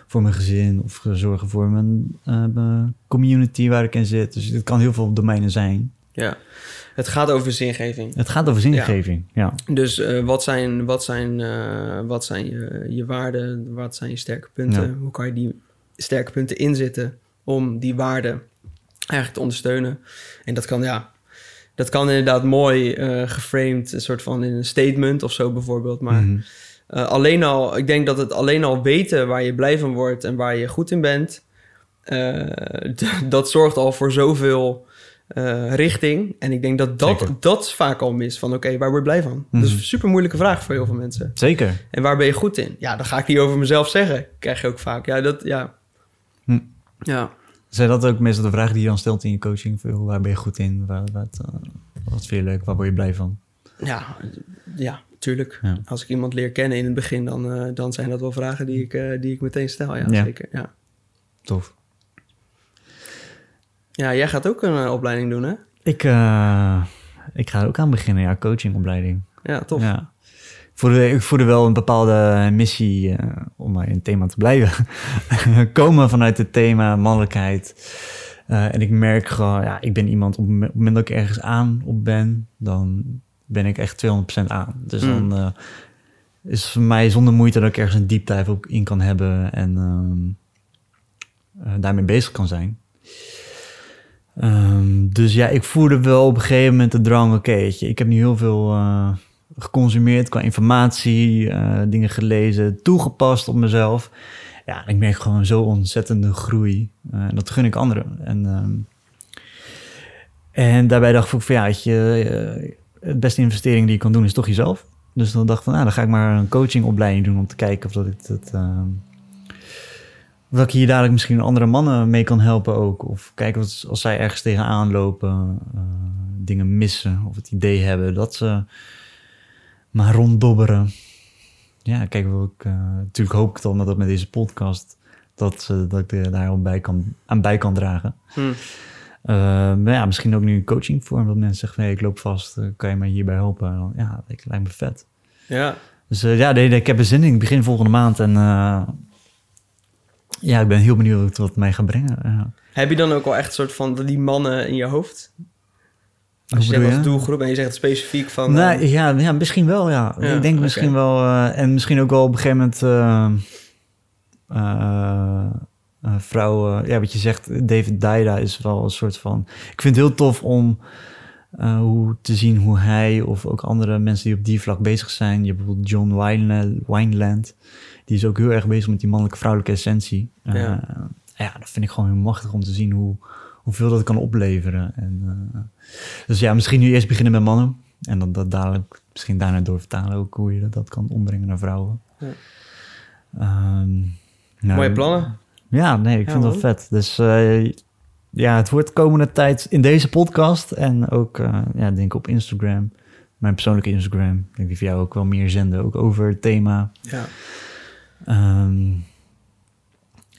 voor mijn gezin of te zorgen voor mijn, mijn community waar ik in zit. Dus het kan heel veel domeinen zijn. Ja, het gaat over zingeving. Het gaat over zingeving, ja. Dus wat zijn, wat zijn, wat zijn je, je waarden? Wat zijn je sterke punten? Ja. Hoe kan je die sterke punten inzetten om die waarden eigenlijk te ondersteunen? En dat kan, ja, dat kan inderdaad mooi eh geframed, een soort van in een statement of zo bijvoorbeeld. Maar Mhm. eh, alleen al, ik denk dat het alleen al weten waar je blij van wordt en waar je goed in bent, eh, dat zorgt al voor zoveel richting. En ik denk dat dat, Zeker. dat vaak al mis van, oké, waar word je blij van? Dat is Mhm. een super moeilijke vraag voor heel veel mensen. Zeker. En waar ben je goed in? Ja, dan ga ik niet over mezelf zeggen. Krijg je ook vaak. Ja, dat, ja. Hm. Ja. Zijn dat ook meestal de vragen die je dan stelt in je coaching? Veel, waar ben je goed in? Waar, wat, eh, wat vind je leuk? Waar word je blij van? Ja, ja, tuurlijk. Ja. Als ik iemand leer kennen in het begin, dan, eh, dan zijn dat wel vragen die ik, eh, die ik meteen stel. Ja, Ja. zeker. Ja. Tof. ja, jij gaat ook een opleiding doen, hè? Ik, ik ga er ook aan beginnen, ja, coachingopleiding. Ja, tof. Ja. Voelde, ik voelde wel een bepaalde missie eh, om maar in het thema te blijven. Komen vanuit het thema mannelijkheid. Eh, en ik merk gewoon, ja, ik ben iemand, op het moment- op het moment dat ik ergens aan op ben, dan ben ik echt 200% aan. Dus Mm. dan eh, is voor mij zonder moeite dat ik ergens een deep dive op in kan hebben en ehm, eh, daarmee bezig kan zijn. Ehm, dus ja, ik voelde wel op een gegeven moment de drang, oké, ik heb nu heel veel geconsumeerd qua informatie, eh, dingen gelezen, toegepast op mezelf. Ja, ik merk gewoon zo ontzettende groei. Eh, en dat gun ik anderen. En, ehm, en daarbij dacht ik van, ja, eh, het beste investering die je kan doen is toch jezelf. Dus dan dacht ik van, nou, dan ga ik maar een coachingopleiding doen om te kijken of dat ik het... ehm, of dat ik hier dadelijk misschien andere mannen mee kan helpen ook. Of kijken wat, als zij ergens tegenaan lopen, dingen missen of het idee hebben dat ze maar ronddobberen. Ja, kijk, wil ik, eh, natuurlijk hoop ik dan dat met deze podcast dat, eh, dat ik er daar al bij kan, aan bij kan dragen. Hm. Eh, maar ja, misschien ook nu een coachingvorm dat mensen zeggen, hey, ik loop vast, kan je mij hierbij helpen? En dan, ja, dat lijkt me vet. Ja. Dus ja, nee, ik heb er zin in. Ik begin volgende maand en ja, ik ben heel benieuwd wat het mij gaat brengen. Heb je dan ook wel echt een soort van die mannen in je hoofd? Hoe Als je zegt als doelgroep en je zegt specifiek van... Nou, ja, ja, misschien wel, ja. Ja, ik denk misschien wel... eh, en misschien ook wel op een gegeven moment... eh, vrouw... eh, ja, wat je zegt, David Daida is wel een soort van... Ik vind het heel tof om Uh, hoe te zien hoe hij of ook andere mensen die op die vlak bezig zijn. Je hebt bijvoorbeeld John Wineland. Die is ook heel erg bezig met die mannelijke vrouwelijke essentie. Uh, ja. ja, dat vind ik gewoon heel machtig om te zien hoe, hoeveel dat kan opleveren. En, uh, dus ja, misschien nu eerst beginnen met mannen. En dan dat dadelijk misschien daarna doorvertalen ook hoe je dat, kan ombrengen naar vrouwen. Ja. Um, nou, Mooie plannen. Ja, nee, ik vind dat vet. Dus uh, ja, het wordt komende tijd in deze podcast en ook, uh, ja, denk ik op Instagram, mijn persoonlijke Instagram. Ik denk die voor jou ook wel meer zenden, ook over het thema. Ja. Um,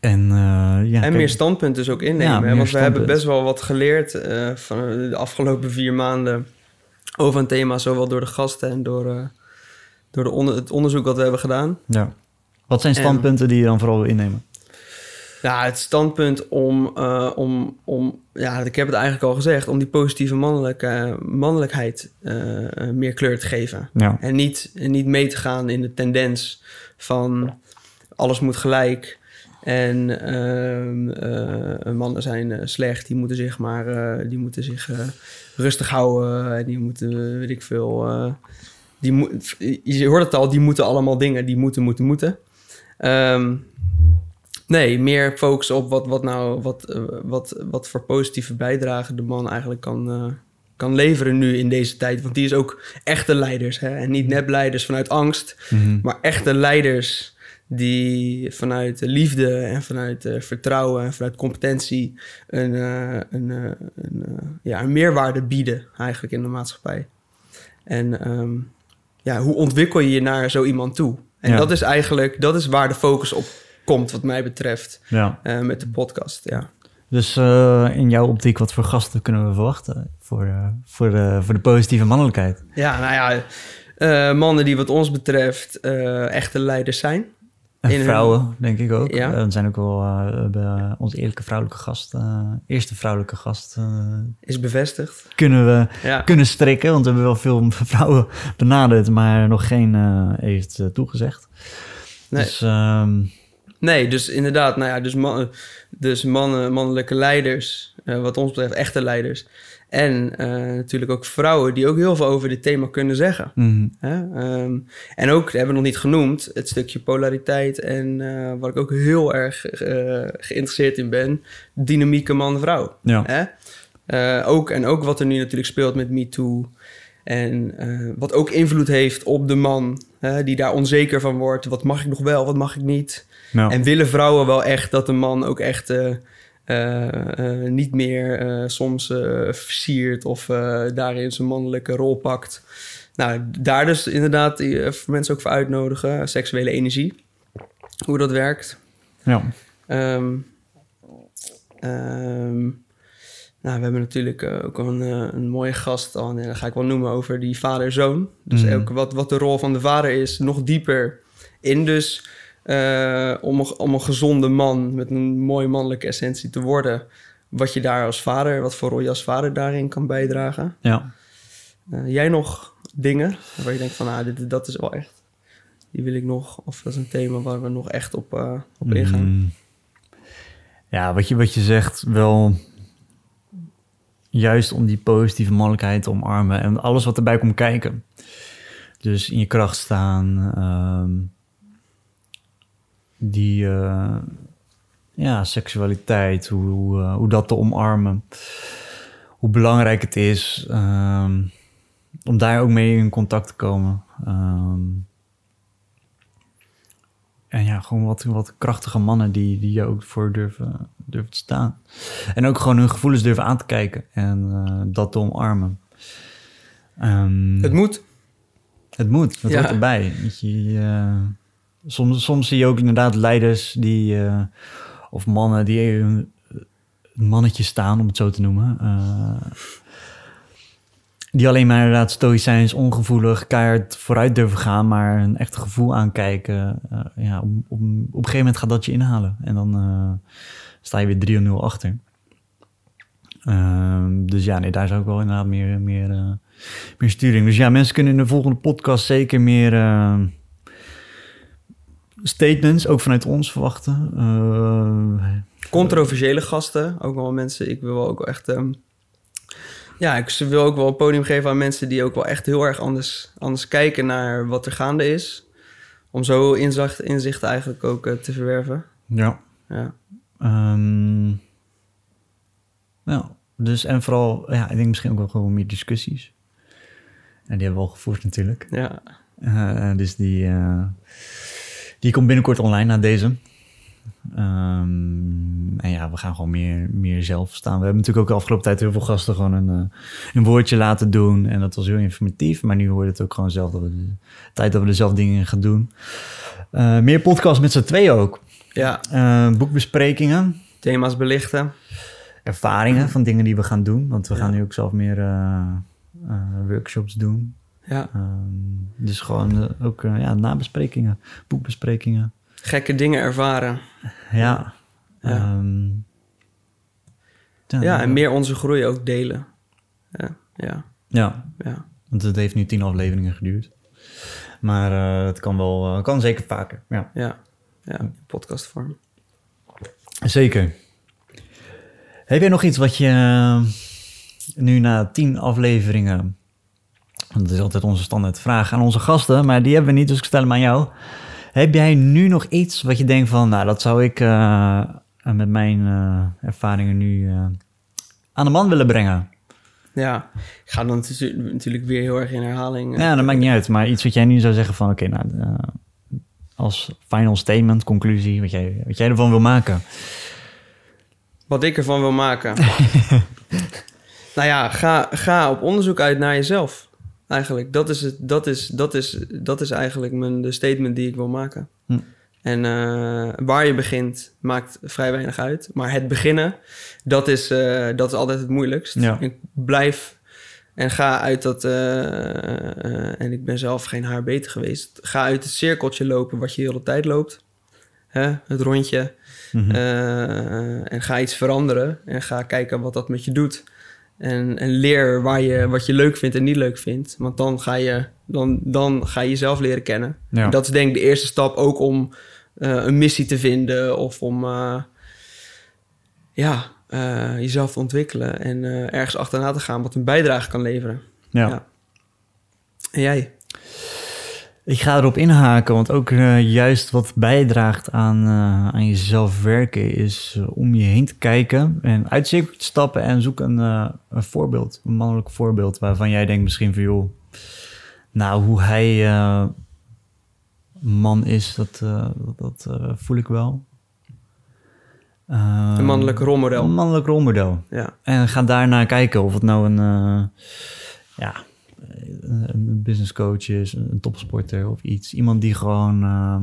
en, uh, ja, en meer standpunten dus ook innemen. Ja, want we hebben best wel wat geleerd uh, van de afgelopen vier maanden over een thema, zowel door de gasten en door, uh, door de onder, het onderzoek wat we hebben gedaan. Ja. Wat zijn standpunten die je dan vooral wil innemen? Ja, het standpunt om, om, om, ja, ik heb het eigenlijk al gezegd, om die positieve mannelijke, mannelijkheid meer kleur te geven. Ja. En, niet, en niet mee te gaan in de tendens van alles moet gelijk. En uh, mannen zijn slecht, die moeten zich maar die moeten zich rustig houden. En die moeten, weet ik veel. die je hoort het al, die moeten allemaal dingen, die moeten, moeten, moeten. Um, Nee, meer focus op wat, wat, nou, wat, eh, wat, wat voor positieve bijdrage de man eigenlijk kan, kan leveren nu in deze tijd. Want die is ook echte leiders. Hè? En niet nepleiders vanuit angst, mm-hmm. maar echte leiders die vanuit liefde en vanuit uh, vertrouwen en vanuit competentie een, een, een, ja, een meerwaarde bieden eigenlijk in de maatschappij. En um, ja, hoe ontwikkel je je naar zo iemand toe? En ja. dat is eigenlijk, dat is waar de focus op komt, wat mij betreft, ja. Uh, met de podcast. Ja. Dus uh, in jouw optiek, wat voor gasten kunnen we verwachten voor, uh, voor, de, voor de positieve mannelijkheid? Ja, nou ja, mannen die wat ons betreft echte leiders zijn. En vrouwen, denk ik ook. Ja. we zijn ook wel uh, onze eerlijke vrouwelijke gast, uh, eerste vrouwelijke gast. Uh, is bevestigd. Kunnen we ja. kunnen strikken, want we hebben wel veel vrouwen benaderd, maar nog geen heeft toegezegd. Nee. Dus um, Nee, dus inderdaad, nou ja, dus, man, dus mannen, mannelijke leiders, uh, wat ons betreft echte leiders. En uh, natuurlijk ook vrouwen die ook heel veel over dit thema kunnen zeggen. Mm um, en ook, hebben we nog niet genoemd, het stukje polariteit en uh, waar ik ook heel erg geïnteresseerd in ben, dynamieke man-vrouw. Ja. ook, en ook wat er nu natuurlijk speelt met MeToo. En wat ook invloed heeft op de man, die daar onzeker van wordt. Wat mag ik nog wel, wat mag ik niet? Nou. En willen vrouwen wel echt dat een man ook echt uh, niet meer soms versiert of daarin zijn mannelijke rol pakt. Nou, daar dus inderdaad mensen ook voor uitnodigen. Seksuele energie, hoe dat werkt. Ja. Um, um, nou, we hebben natuurlijk ook een, een mooie gast al. En dat ga ik wel noemen over die vader-zoon. Dus mm. ook wat, wat de rol van de vader is, nog dieper in. Dus uh, om, om een gezonde man met een mooie mannelijke essentie te worden. Wat je daar als vader, wat voor rol je als vader daarin kan bijdragen. Ja. Uh, jij nog dingen waar je denkt van, ah, dit, dat is wel echt, die wil ik nog. Of dat is een thema waar we nog echt op, uh, op ingaan. Mm. Ja, wat je, wat je zegt, wel juist om die positieve mannelijkheid te omarmen en alles wat erbij komt kijken. Dus in je kracht staan, um, die uh, ja, seksualiteit, hoe, uh, hoe dat te omarmen. Hoe belangrijk het is um, om daar ook mee in contact te komen. Um, en ja, gewoon wat, wat krachtige mannen die, die je ook voor durven, durven te staan. En ook gewoon hun gevoelens durven aan te kijken en uh, dat te omarmen. Um, het moet. Het moet, het ja. hoort erbij. Je, Soms, soms zie je ook inderdaad leiders die, uh, of mannen die een mannetje staan, om het zo te noemen. Uh, die alleen maar inderdaad stoïcijns, ongevoelig, keihard vooruit durven gaan, maar een echt gevoel aankijken. Uh, ja, om, om, op een gegeven moment gaat dat je inhalen. En dan sta je weer 3-0 achter. Ehm, dus ja, nee, daar zou ik wel inderdaad meer, meer, meer sturing. Dus ja, mensen kunnen in de volgende podcast zeker meer statements, ook vanuit ons verwachten. Uh, Controversiële gasten, ook wel mensen. Ik wil ook echt um, ja, ik wil ook wel een podium geven aan mensen die ook wel echt heel erg anders, anders kijken naar wat er gaande is. Om zo inzicht, inzicht eigenlijk ook eh, te verwerven. Ja. Ja. Ehm, ja, dus en vooral, ja, ik denk misschien ook wel gewoon meer discussies. En die hebben we al gevoerd natuurlijk. Ja. Eh, dus die, eh, die komt binnenkort online na deze. Ehm, en ja, we gaan gewoon meer, meer zelf staan. We hebben natuurlijk ook de afgelopen tijd heel veel gasten gewoon een, eh, een woordje laten doen. En dat was heel informatief. Maar nu hoort het ook gewoon zelf dat we de tijd dat we er zelf dingen in gaan doen. Eh, meer podcasts met z'n tweeën ook. ja, Eh, boekbesprekingen, thema's belichten. ervaringen van dingen die we gaan doen. Want we Ja. gaan nu ook zelf meer workshops doen. Ja. Ehm, dus gewoon eh, ook eh, ja, nabesprekingen, boekbesprekingen. Gekke dingen ervaren. Ja. Ja. Ehm, Ja, en meer onze groei ook delen. Ja, ja, Ja, ja. want het heeft nu tien afleveringen geduurd. Maar eh, het kan wel, kan zeker vaker. Ja, ja, ja in podcastvorm. zeker. Heb jij nog iets wat je nu na tien afleveringen... Dat is altijd onze standaard vraag aan onze gasten, maar die hebben we niet, dus ik stel hem aan jou. Heb jij nu nog iets wat je denkt van, nou, dat zou ik eh, met mijn eh, ervaringen nu eh, aan de man willen brengen? Ja, ik ga dan natu- natuurlijk weer heel erg in herhaling. Ja, dat maakt niet uit. Maar iets wat jij nu zou zeggen van... Oké, nou, als final statement, conclusie... Wat jij, wat jij ervan wil maken. Wat ik ervan wil maken. nou ja, ga, ga op onderzoek uit naar jezelf. Eigenlijk, dat is, het, dat is, dat is, dat is eigenlijk mijn, de statement die ik wil maken. Hm. En eh, waar je begint, maakt vrij weinig uit. Maar het beginnen, dat is, eh, dat is altijd het moeilijkst. Ja. Ik blijf en ga uit dat... eh, en ik ben zelf geen haar beter geweest. Ga uit het cirkeltje lopen wat je de hele tijd loopt. Hè? Het rondje. Mhm. En ga iets veranderen en ga kijken wat dat met je doet. En, en leer waar je, wat je leuk vindt en niet leuk vindt. Want dan ga je, dan, dan ga je jezelf leren kennen. ja. En Dat is denk ik de eerste stap ook om eh, een missie te vinden of om eh, ja, eh, jezelf te ontwikkelen en ergens achterna te gaan wat een bijdrage kan leveren. ja. ja. En jij? Ik ga erop inhaken, want ook eh, juist wat bijdraagt aan, eh, aan jezelf werken... is eh, om je heen te kijken en uit te stappen... en zoek een, een voorbeeld, een mannelijk voorbeeld... waarvan jij denkt misschien van, joh... nou, hoe hij man is, dat, dat, voel ik wel. Een mannelijk rolmodel. Een mannelijk rolmodel. Ja, En ga daarnaar kijken of het nou een, ja, een een business coach is, een topsporter of iets. Iemand die gewoon, eh,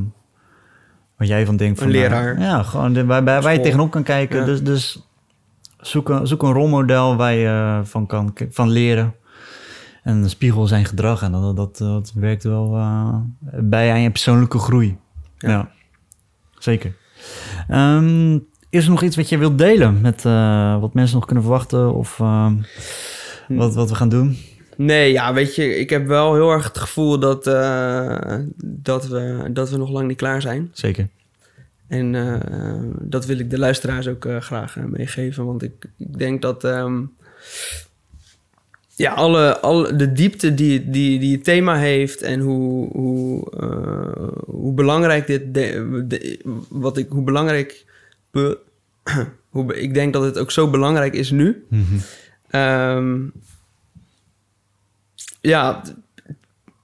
waar jij van denkt... Een van, nou, leraar. ja, gewoon de, waar, waar, waar je tegenop kan kijken. Ja. Dus, dus zoek, een, zoek een rolmodel waar je eh, van kan van leren. En een spiegel zijn gedrag. En dat, dat, dat werkt wel eh, bij aan je persoonlijke groei. Ja. Ja, zeker. Ehm, is er nog iets wat je wilt delen met eh, wat mensen nog kunnen verwachten of ehm, Hm. wat, wat we gaan doen? Nee, ja, weet je, ik heb wel heel erg het gevoel dat, eh, dat, we, dat we nog lang niet klaar zijn. Zeker. En eh, dat wil ik de luisteraars ook eh, graag meegeven. Want ik, ik denk dat ehm, ja, alle, alle, de diepte die, die, die het thema heeft en hoe, hoe, hoe belangrijk dit, de, de- wat ik, hoe belangrijk, be- hoe, ik denk dat het ook zo belangrijk is nu. Ehm, ja,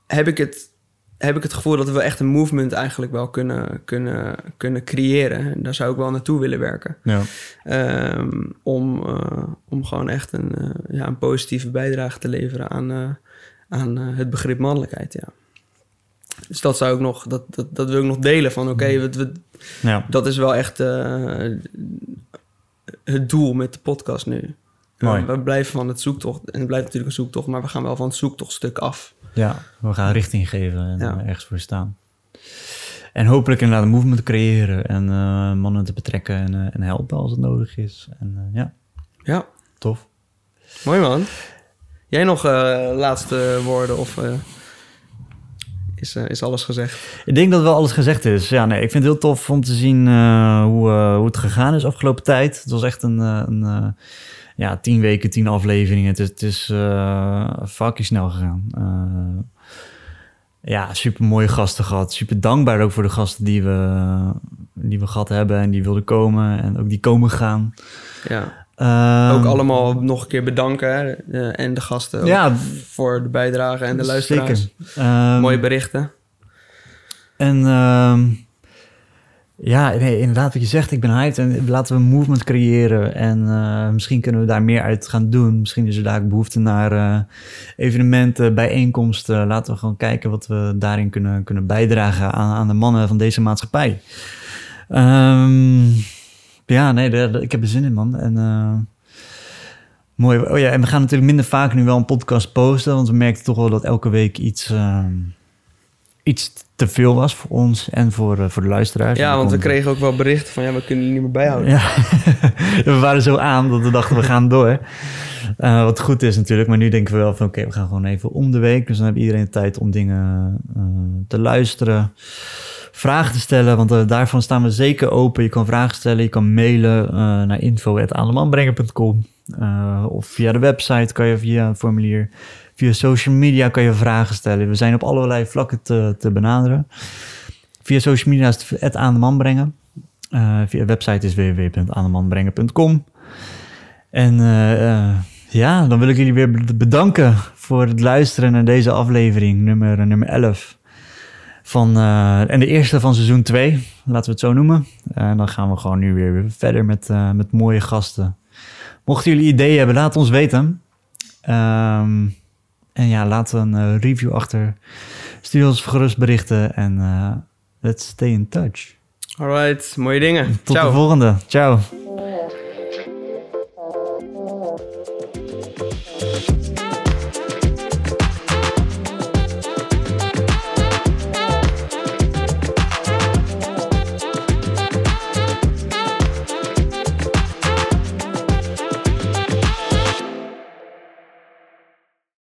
heb ik, het, heb ik het gevoel dat we echt een movement eigenlijk wel kunnen, kunnen, kunnen creëren. En daar zou ik wel naartoe willen werken. Ja. Ehm, om, eh, om gewoon echt een, eh, ja, een positieve bijdrage te leveren aan, eh, aan het begrip mannelijkheid. Ja. Dus dat zou ik nog, dat, dat, dat wil ik nog delen van oké, we- we- ja. dat is wel echt het doel met de podcast nu. Mooi. We blijven van het zoektocht. En het blijft natuurlijk een zoektocht, maar we gaan wel van het zoektochtstuk af. ja, we gaan richting geven en Ja. eh, ergens voor staan. En hopelijk inderdaad een movement creëren en eh, mannen te betrekken en, eh, en helpen als het nodig is. En ja, Ja, tof. mooi man. Jij nog laatste woorden of is, is alles gezegd? Ik denk dat wel alles gezegd is. Ja, nee, ik vind het heel tof om te zien hoe, hoe het gegaan is afgelopen tijd. Het was echt een, een, ja, tien weken, tien afleveringen. Het is, het is uh, fucking snel gegaan. Uh, ja, super mooie gasten gehad. Super dankbaar ook voor de gasten die we, die we gehad hebben en die wilden komen en ook die komen gaan. Ja. Uh, ook allemaal nog een keer bedanken hè? en de gasten ja, voor de bijdrage en de luisteraars. Zeker. Mooie berichten. En ehm, ja, nee, inderdaad wat je zegt, ik ben hyped en laten we een movement creëren. En uh, misschien kunnen we daar meer uit gaan doen. Misschien is er daar behoefte naar uh, evenementen, bijeenkomsten. Laten we gewoon kijken wat we daarin kunnen, kunnen bijdragen aan, aan de mannen van deze maatschappij. Um, ja, nee, ik heb er zin in, man. En uh, mooi. Oh ja, en we gaan natuurlijk minder vaak nu wel een podcast posten, want we merken toch wel dat elke week iets, iets te veel was voor ons en voor, uh, voor de luisteraars. Ja, want we kregen ook wel berichten van ja, we kunnen niet meer bijhouden. Ja, we waren zo aan dat we dachten we gaan door. Uh, wat goed is natuurlijk, maar nu denken we wel van oké, we gaan gewoon even om de week. Dus dan heeft iedereen tijd om dingen uh, te luisteren, vragen te stellen, want daarvan staan we zeker open. Je kan vragen stellen, je kan mailen naar info.aandemanbrengen.com of via de website kan je via een formulier Via social media kan je vragen stellen. We zijn op allerlei vlakken te, te benaderen. Via social media is het aan de man brengen. Uh, via website is www.aandemanbrengen.com. En uh, ja, dan wil ik jullie weer bedanken voor het luisteren naar deze aflevering, nummer, nummer 11. Van, en de eerste van seizoen 2, laten we het zo noemen. En dan gaan we gewoon nu weer verder met, met mooie gasten. Mochten jullie ideeën hebben, laat ons weten. Um, en ja, laat een uh, review achter. Stuur ons gerust berichten en uh, let's stay in touch. Alright, mooie dingen. Tot de volgende. Ciao.